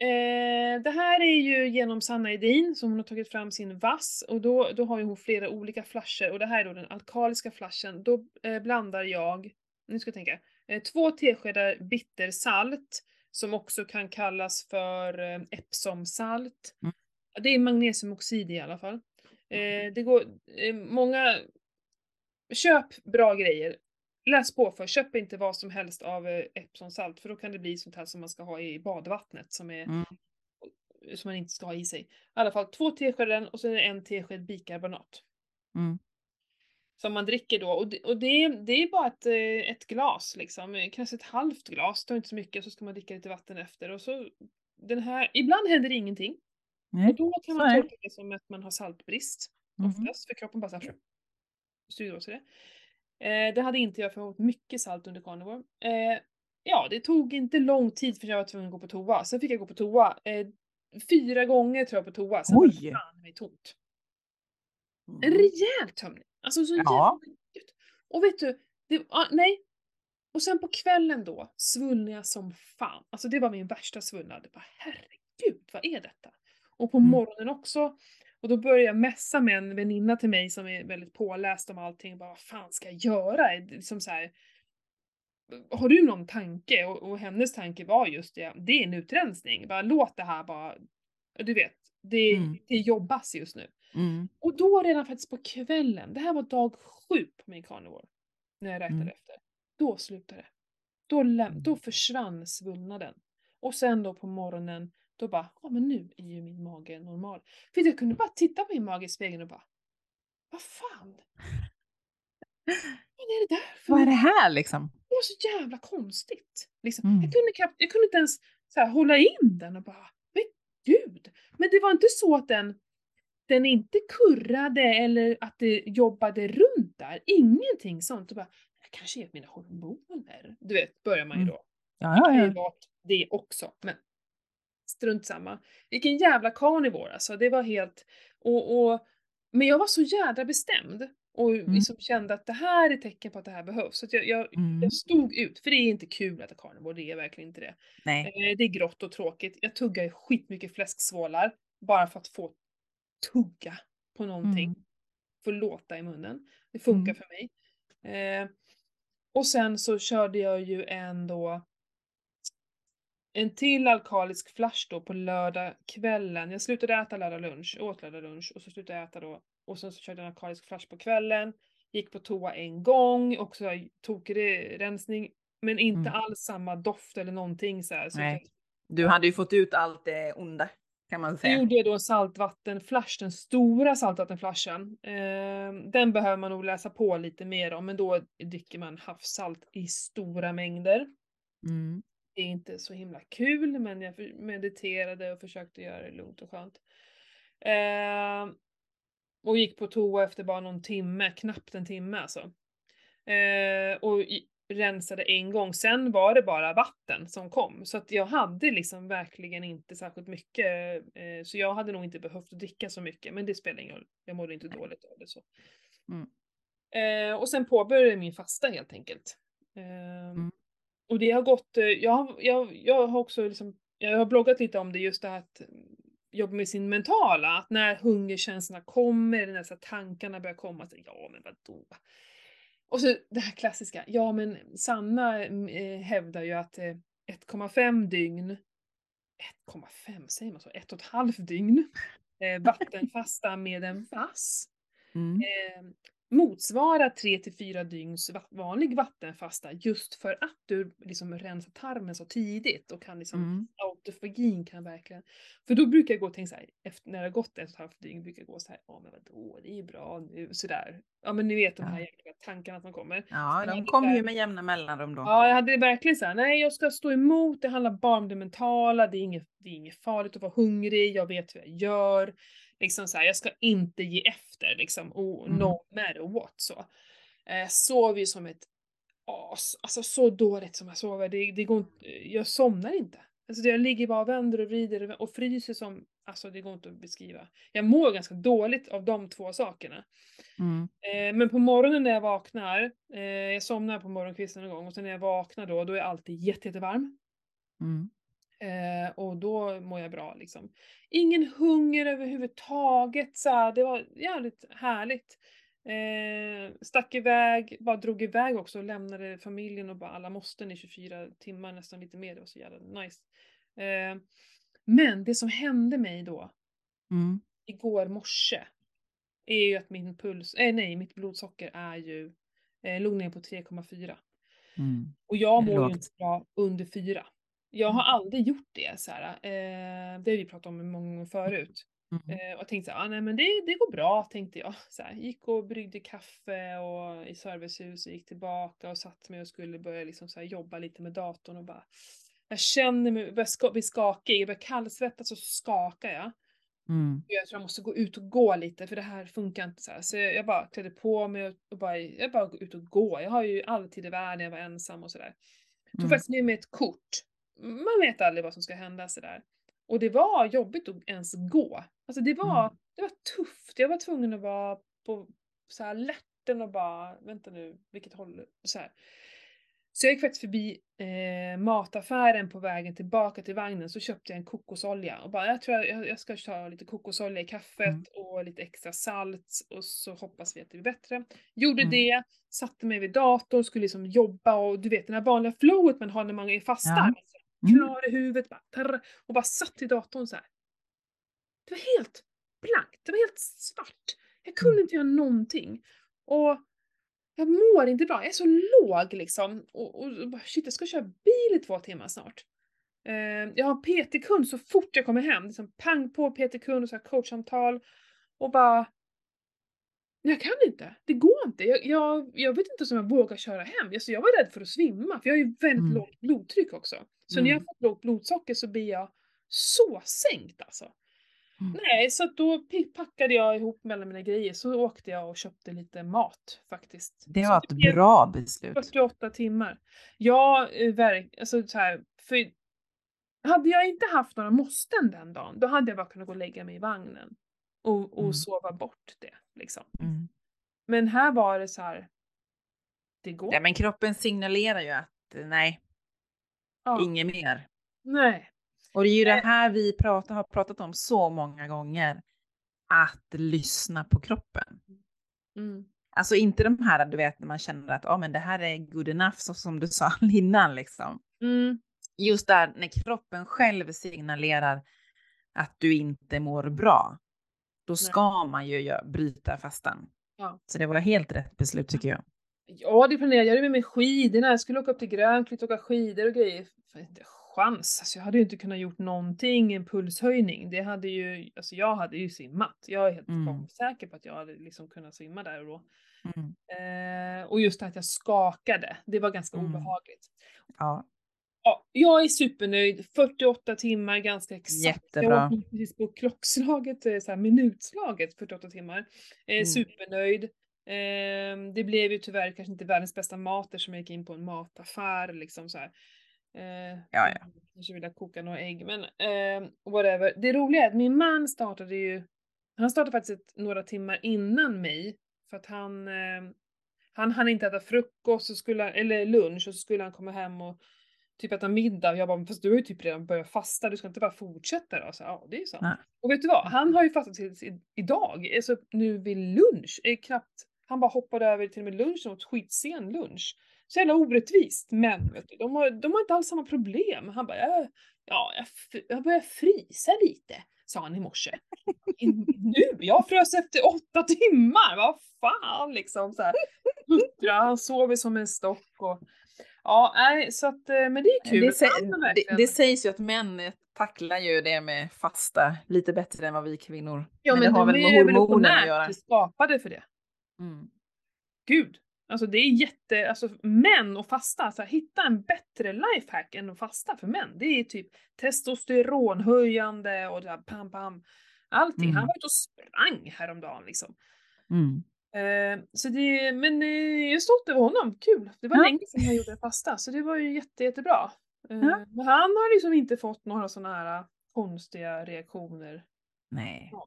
Eh, det här är ju genom Sanna Edin som hon har tagit fram sin vass och då, då har ju hon flera olika flasher och det här är då den alkaliska flashen. Då eh, blandar jag, nu ska jag tänka, eh, två teskedar bittersalt som också kan kallas för eh, Epsomsalt. Mm. Det är magnesiumoxid i alla fall. Eh, det går, eh, många, köp bra grejer. Läs på för, köp inte vad som helst av eh, Epsomsalt för då kan det bli sånt här som man ska ha i badvattnet som är Mm. som man inte ska ha i sig. I alla fall två teskedar den och sen en tesked bikarbonat. Mm. Som man dricker då. Och det, och det, det är bara ett, eh, ett glas liksom. Eh, Kanske ett halvt glas, tar inte så mycket. Så ska man dricka lite vatten efter. Och så den här, ibland händer ingenting. Nej. Och då kan man det. tolka det som att man har saltbrist. Mhm. Oftast, för kroppen bara såhär suger åt sig det. Eh, det hade inte jag för jag åt mycket salt under carnivore. Eh, ja, det tog inte lång tid för jag var tvungen att gå på toa. Sen fick jag gå på toa. Eh, fyra gånger tror jag på toa. Sen var Oj! det fan mig tomt. En Mm. rejäl tömning. Alltså så Ja. jävla gött. Och vet du, det, ah, nej. Och sen på kvällen då svullnade jag som fan. Alltså det var min värsta svullnad. Bara herregud, vad är detta? Och på Mm. morgonen också. Och då började jag messa med en väninna till mig som är väldigt påläst om allting. Bara, vad fan ska jag göra? Liksom så här, har du någon tanke? Och, och hennes tanke var just det, det är en utrensning. Bara låt det här bara, du vet, det, Mm. det jobbas just nu. Mm. Och då redan faktiskt på kvällen, det här var dag sju på min carnivore, när jag räknade Mm. efter. Då slutade det. Då, då försvann svullnaden. Och sen då på morgonen, då bara, ja men nu är ju min mage normal. För jag kunde bara titta på min mage i spegeln och bara, vad fan? Vad är det där för Vad är det här liksom? det var så jävla konstigt. Liksom. Mm. Jag, kunde knappt, jag kunde inte ens så här, hålla in den och bara, men gud. Men det var inte så att den, den inte kurrade eller att det jobbade runt där. Ingenting sånt. Och bara, det kanske är mina hormoner. Du vet, börjar man ju Mm. då. Ja, Det ja, ju ja. vara det också, men strunt samma. Vilken jävla carnivore alltså. Det var helt... Och, och, men jag var så jädra bestämd och liksom kände att det här är tecken på att det här behövs. Så jag, jag, Mm. jag stod ut, för det är inte kul att äta carnivore, det är verkligen inte det. Eh, Det är grått och tråkigt. Jag tuggar ju skitmycket fläsksvålar bara för att få tugga på någonting. Mm. Få låta i munnen. Det funkar Mm. för mig. Eh, och sen så körde jag ju en då en till alkalisk flash då på lördag kvällen. Jag slutade äta lördag lunch, åt lördag lunch och så slutade jag äta då. Och sen så körde jag en alkalisk flash på kvällen. Gick på toa en gång, också tokig rensning. Men inte Mm. alls samma doft eller någonting så här. Så Nej. jag- Du hade ju fått ut allt det onda kan man säga. gjorde jag då en saltvattenflash, den stora saltvattenflashen. Eh, den behöver man nog läsa på lite mer om, men då dricker man havssalt i stora mängder. Mm. Det är inte så himla kul, men jag mediterade och försökte göra det lugnt och skönt. Eh, Och gick på toa efter bara någon timme, knappt en timme alltså. Eh, och i, rensade en gång, sen var det bara vatten som kom. Så att jag hade liksom verkligen inte särskilt mycket, eh, så jag hade nog inte behövt dricka så mycket, men det spelar ingen roll. Jag mådde inte dåligt av det så. Mm. Eh, och sen påbörjade jag min fasta helt enkelt. Eh, Mm. Och det har gått, eh, jag, har- jag, jag har också liksom, jag har bloggat lite om det just det här att jobba med sin mentala, att när hungerkänslorna kommer, när så tankarna börjar komma, så, ja men vadå? Och så det här klassiska, ja men Sanna eh, hävdar ju att eh, 1,5 dygn, 1,5 säger man så, ett och ett halvt dygn eh, vattenfasta med en vass Mm. Motsvarar 3 till 4 dygns va- vanlig vattenfasta just för att du liksom rensar tarmen så tidigt och kan liksom Mm. autofagin kan verkligen... För då brukar jag gå och tänka så här, efter, när det har gått ett och ett halvt dygn brukar jag gå så här, ja men vadå, det är ju bra nu, sådär. Ja men ni vet de här Ja. tankarna som kommer. Ja, de kommer ju med jämna mellanrum då. Ja, jag hade verkligen så här, nej jag ska stå emot, det handlar bara om det mentala, det är inget, det är inget farligt att vara hungrig, jag vet hur jag gör. Liksom så här, jag ska inte ge efter liksom, och Mm. no matter what så. Eh, sov ju som ett as, alltså så dåligt som jag sover, det, det går inte, jag somnar inte. Alltså jag ligger bara och vänder och vrider och- fryser som, alltså det går inte att beskriva. Jag mår ganska dåligt av de två sakerna. Mm. Eh, men på morgonen när jag vaknar, eh, jag somnar på morgonkvisten en gång och sen när jag vaknar då, då är jag alltid jätte, jättevarm. Mm. Eh, och då mår jag bra liksom. Ingen hunger överhuvudtaget så här, det var jävligt härligt. Eh, stack iväg, bara drog iväg också och lämnade familjen och bara alla måsten i 24 timmar, nästan lite mer, det var så jävla nice. Eh, men det som hände mig då, Mm. igår morse är ju att min puls, eh, nej mitt blodsocker är ju, eh, låg ner på 3,4. Mm. Och jag mår ju inte bra under 4. Jag har Mm. aldrig gjort det så här. Eh, det har vi pratat om många gånger förut. Mm. Eh, och jag tänkte så här, ah, nej men det, det går bra tänkte jag. Så här, gick och bryggde kaffe och i servicehuset, gick tillbaka och satt mig och skulle börja liksom så här jobba lite med datorn och bara jag känner mig, börjar bli skakig, jag börjar kallsvettas och skakar jag. Mm. Jag tror jag måste gå ut och gå lite för det här funkar inte så här. Så jag, jag bara klädde på mig och, och bara, jag bara går ut och gå. Jag har ju all tid i världen, jag var ensam och sådär. Tog Mm. faktiskt med mig ett kort. Man vet aldrig vad som ska hända sådär. Och det var jobbigt att ens gå. Alltså det var, Mm. det var tufft. Jag var tvungen att vara på så här lätten och bara, vänta nu, vilket håll? Så, här. så jag gick faktiskt förbi eh, mataffären på vägen tillbaka till vagnen så köpte jag en kokosolja och bara jag tror jag, jag ska ta lite kokosolja i kaffet Mm. och lite extra salt och så hoppas vi att det blir bättre. Gjorde Mm. det, satte mig vid datorn, skulle liksom jobba och du vet det här vanliga flowet man har när man är fastar. Ja. Alltså. Klar i huvudet, bara, trr, och bara satt i datorn så här. Det var helt blankt, det var helt svart. Jag kunde Mm. inte göra någonting. Och jag mår inte bra, jag är så låg liksom. Och, och, och bara, shit, jag ska köra bil i två timmar snart. Eh, jag har PT-kund så fort jag kommer hem. Liksom pang på PT-kund och så här coachsamtal. Och bara... Jag kan inte. Det går inte. Jag, jag, jag vet inte om jag vågar köra hem. Alltså, jag var rädd för att svimma för jag har ju väldigt Mm. lågt blodtryck också. Så när jag Mm. får lågt blodsocker så blir jag så sänkt alltså. Mm. Nej, så då packade jag ihop mellan mina grejer så åkte jag och köpte lite mat faktiskt. Det Så var ett bra beslut. 48 timmar. Ja, eh, alltså så här, för hade jag inte haft några måsten den dagen, då hade jag bara kunnat gå och lägga mig i vagnen och, och Mm. sova bort det. Liksom. Mm. Men här var det så här, det går. Ja, men kroppen signalerar ju att nej, Ja. inget mer. Nej. Och det är ju det Nej. här vi pratar, har pratat om så många gånger. Att lyssna på kroppen. Mm. Alltså inte de här, du vet, när man känner att oh, men det här är good enough, så som du sa innan. Liksom. Mm. Just där när kroppen själv signalerar att du inte mår bra. Då ska man ju bryta fastan. Ja. Så det var helt rätt beslut tycker jag. Ja, det planerade jag. gjorde med skidorna. Jag skulle åka upp till Grönklitt och åka skidor och grejer. Fan, inte chans. Alltså, jag hade ju inte kunnat gjort någonting, en pulshöjning. Det hade ju, alltså jag hade ju simmat. Jag är helt Mm. säker på att jag hade liksom kunnat simma där och då. Mm. Eh, och just det att jag skakade, det var ganska Mm. obehagligt. Ja. Ja, jag är supernöjd. 48 timmar ganska exakt. Jättebra. Jag precis på klockslaget, eh, så här, minutslaget 48 timmar. Eh, Mm. Supernöjd. Eh, det blev ju tyvärr kanske inte världens bästa mat eftersom jag gick in på en mataffär liksom så här. Eh, Ja, ja. Kanske ville koka några ägg men eh, whatever. Det roliga är att min man startade ju, han startade faktiskt ett, några timmar innan mig för att han eh, han hann inte äta frukost, så skulle han, eller lunch, och så skulle han komma hem och typ äta middag. Jag bara, fast du har ju typ redan börjat fasta, du ska inte bara fortsätta då? Så, ja, det är ju sant. Nej. Och vet du vad? Han har ju fastat tills idag, alltså nu vid lunch, är knappt, han bara hoppade över till och med lunchen och åt skitsen lunch. Så jävla orättvist, men vet du, de, har, de har inte alls samma problem. Han bara, ja, ja jag, jag börjar frysa lite, sa han i morse. Nu? Jag frös efter åtta timmar, vad fan liksom så här. Han sover som en stock och ja, nej, så att, eh, men det är kul. Det, sä- det, det sägs ju att män tacklar ju det med fasta lite bättre än vad vi kvinnor. ja, men, det har väl med hormoner att göra. skapade för det. Mm. Gud. Alltså det är jätte, alltså män och fasta, alltså hitta en bättre lifehack än att fasta för män. Det är typ testosteronhöjande och det här pam pam. Allting. Mm. Han var ute och sprang häromdagen liksom. Mm. Eh, så det, men eh, jag är stolt över honom, kul. Det var Ja. länge sedan jag gjorde en fasta så det var ju jätte, jättebra. Eh, Ja. Men han har liksom inte fått några sådana här konstiga reaktioner. Nej. Ja.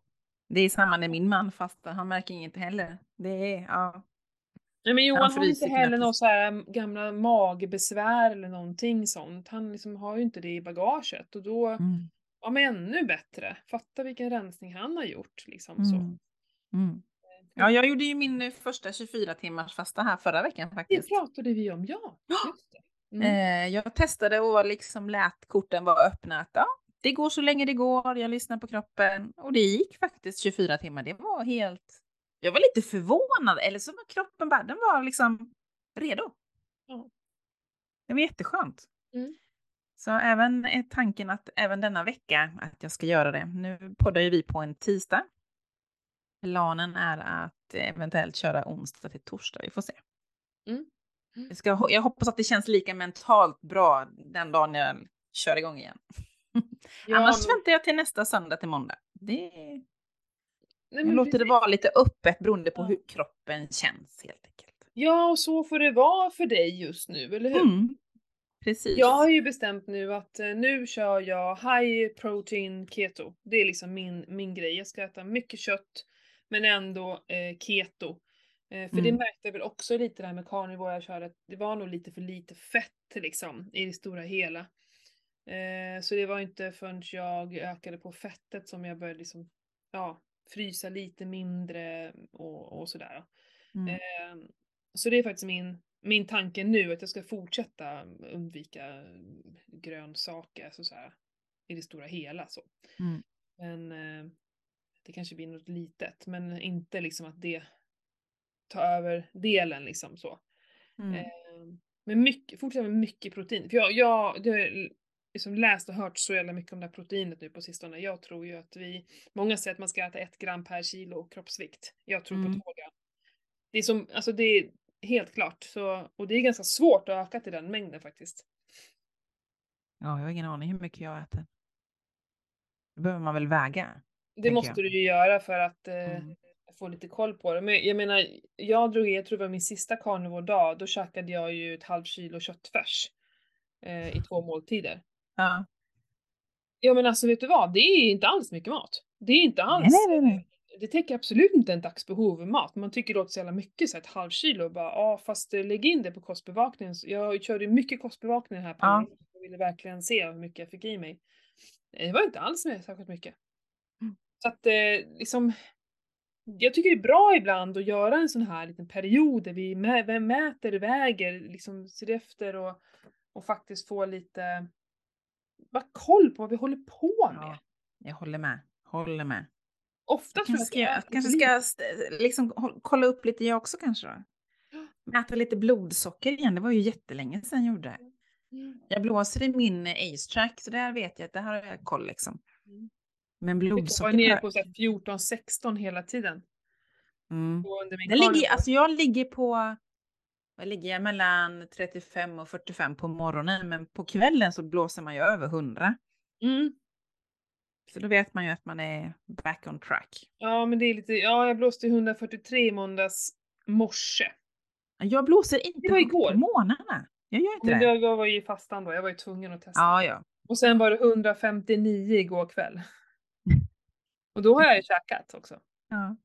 Det är samma när min man fastar, han märker inget heller. Det är, ja. Nej men Johan har inte heller några så här mm, gamla magbesvär eller någonting sånt. Han liksom har ju inte det i bagaget och då, Mm. ja men ännu bättre. Fatta vilken rensning han har gjort liksom så. Mm. Mm. Ja, jag gjorde ju min eh, första 24 timmars fasta här förra veckan Det faktiskt. pratade vi om, ja. Just det. Mm. Eh, jag testade och liksom lät korten vara öppna. Att, ja, det går så länge det går, jag lyssnar på kroppen. Och det gick faktiskt 24 timmar. Det var helt... Jag var lite förvånad, eller så var kroppen bara, den var liksom redo. Ja. Det var jätteskönt. Mm. Så även tanken att även denna vecka att jag ska göra det. Nu poddar ju vi på en tisdag. Planen är att eventuellt köra onsdag till torsdag. Vi får se. Mm. Mm. Jag, ska, jag hoppas att det känns lika mentalt bra den dagen jag kör igång igen. Ja, Annars men- väntar jag till nästa söndag till måndag. Det, nej, men låter det vara lite öppet beroende på hur kroppen känns helt enkelt. Ja, och så får det vara för dig just nu, eller hur? Mm. Precis. Jag har ju bestämt nu att eh, nu kör jag high protein keto. Det är liksom min, min grej. Jag ska äta mycket kött men ändå eh, keto. Eh, för det Mm. märkte jag väl också lite där med carnivore jag körde, det var nog lite för lite fett liksom i det stora hela. Eh, så det var inte förrän jag ökade på fettet som jag började liksom, ja, frysa lite mindre och, och sådär. Mm. Eh, så det är faktiskt min, min tanke nu, att jag ska fortsätta undvika grönsaker så, så här, i det stora hela. Så. Mm. Men eh, det kanske blir något litet, men inte liksom att det tar över delen liksom så. Mm. Men mycket, fortsätta med mycket protein. För jag, jag, har liksom läst och hört så jävla mycket om det här proteinet nu på sistone. Jag tror ju att vi, många säger att man ska äta ett gram per kilo kroppsvikt. Jag tror Mm. på två gram. Det är som, alltså det är helt klart. Så, och det är ganska svårt att öka till den mängden faktiskt. Ja, jag har ingen aning hur mycket jag äter. Det behöver man väl väga. Det måste jag. du ju göra för att eh, Mm. få lite koll på det. Men jag menar, jag drog i, jag tror det var min sista carnivore-dag, då käkade jag ju ett halvt kilo köttfärs eh, i två måltider. Ja. Ja men alltså vet du vad, det är inte alls mycket mat. Det är inte alls, nej, nej, nej. det täcker absolut inte en dagsbehov av mat. Man tycker det låter så jävla mycket, så ett halvt kilo och bara ja fast eh, lägg in det på kostbevakningen. Jag körde mycket kostbevakning den här Ja. perioden. Jag ville verkligen se hur mycket jag fick i mig. Det var inte alls med särskilt mycket. Mm. Så att eh, liksom jag tycker det är bra ibland att göra en sån här liten period där vi mäter, väger, liksom ser efter och, och faktiskt få lite bara koll på vad vi håller på med. Ja, jag håller med. Håller med. Ofta Jag tror kanske ska, jag jag kanske ska liksom kolla upp lite jag också kanske då. Mäta lite blodsocker igen, det var ju jättelänge sedan jag gjorde det. Jag blåser i min Ace-track, så där vet jag att det här har jag koll liksom. Men Jag var blodsocker... nere på så här 14-16 hela tiden. Mm. Ligger, alltså jag ligger på, vad ligger jag mellan 35 och 45 på morgonen, men på kvällen så blåser man ju över 100. Mm. Så då vet man ju att man är back on track. Ja, men det är lite, ja jag blåste 143 i måndags morse. Jag blåser inte Det var igår. på morgnarna. Jag gör inte Men det. jag, jag var ju i fastan då, jag var ju tvungen att testa. Ja, ja. Och sen var det 159 igår kväll. Och då har jag ju käkat också. Ja,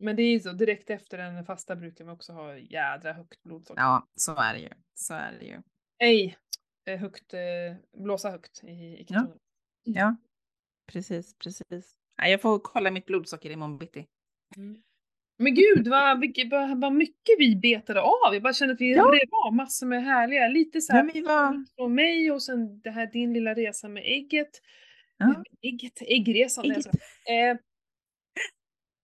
Men det är ju så, direkt efter en fasta brukar man också ha jädra högt blodsocker. ja så är det ju. Så är det ju. Nej, eh, högt, eh, blåsa högt i, i Ja. ketoner. Ja, precis, precis. Ja, jag får kolla mitt blodsocker imorgon bitti. Mm. Men gud vad, vad, vad mycket vi betade av. Jag bara kände att vi Ja. av massor med härliga, lite så här Ja, var... från mig och sen det här din lilla resa med ägget. Ja. Ägget, äggresan. Ägget. Alltså. Eh,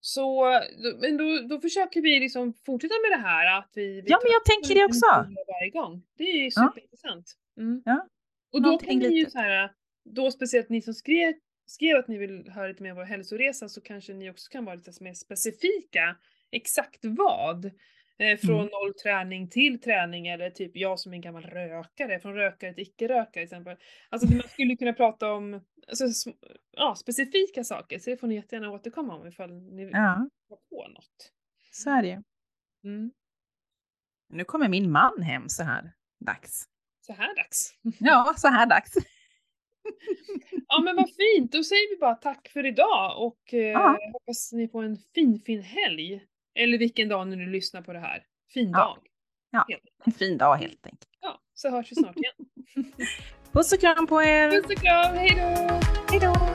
så men då, då försöker vi liksom fortsätta med det här att vi, vi Ja, men jag tänker det också. varje gång. Det är ju superintressant. Mm. Ja, Och då någonting kan ni ju så här, då speciellt ni som skrev, skrev att ni vill höra lite mer om vår hälsoresa så kanske ni också kan vara lite mer specifika. Exakt vad? Eh, från Mm. noll träning till träning eller typ jag som är en gammal rökare, från rökare till icke-rökare till exempel. Alltså man skulle kunna prata om alltså, ja, specifika saker så det får ni jättegärna återkomma om ifall ni ja, komma på något. så är det. Mm. Nu kommer min man hem så här dags. Så här dags. Ja, så här dags. Ja men vad fint, då säger vi bara tack för idag och eh, hoppas ni får en fin fin helg. Eller vilken dag när du lyssnar på det här. Fin Ja. dag. En fin dag helt enkelt. Ja, så hörs vi snart igen. Puss och kram på er! Puss och kram, hejdå! Hej då!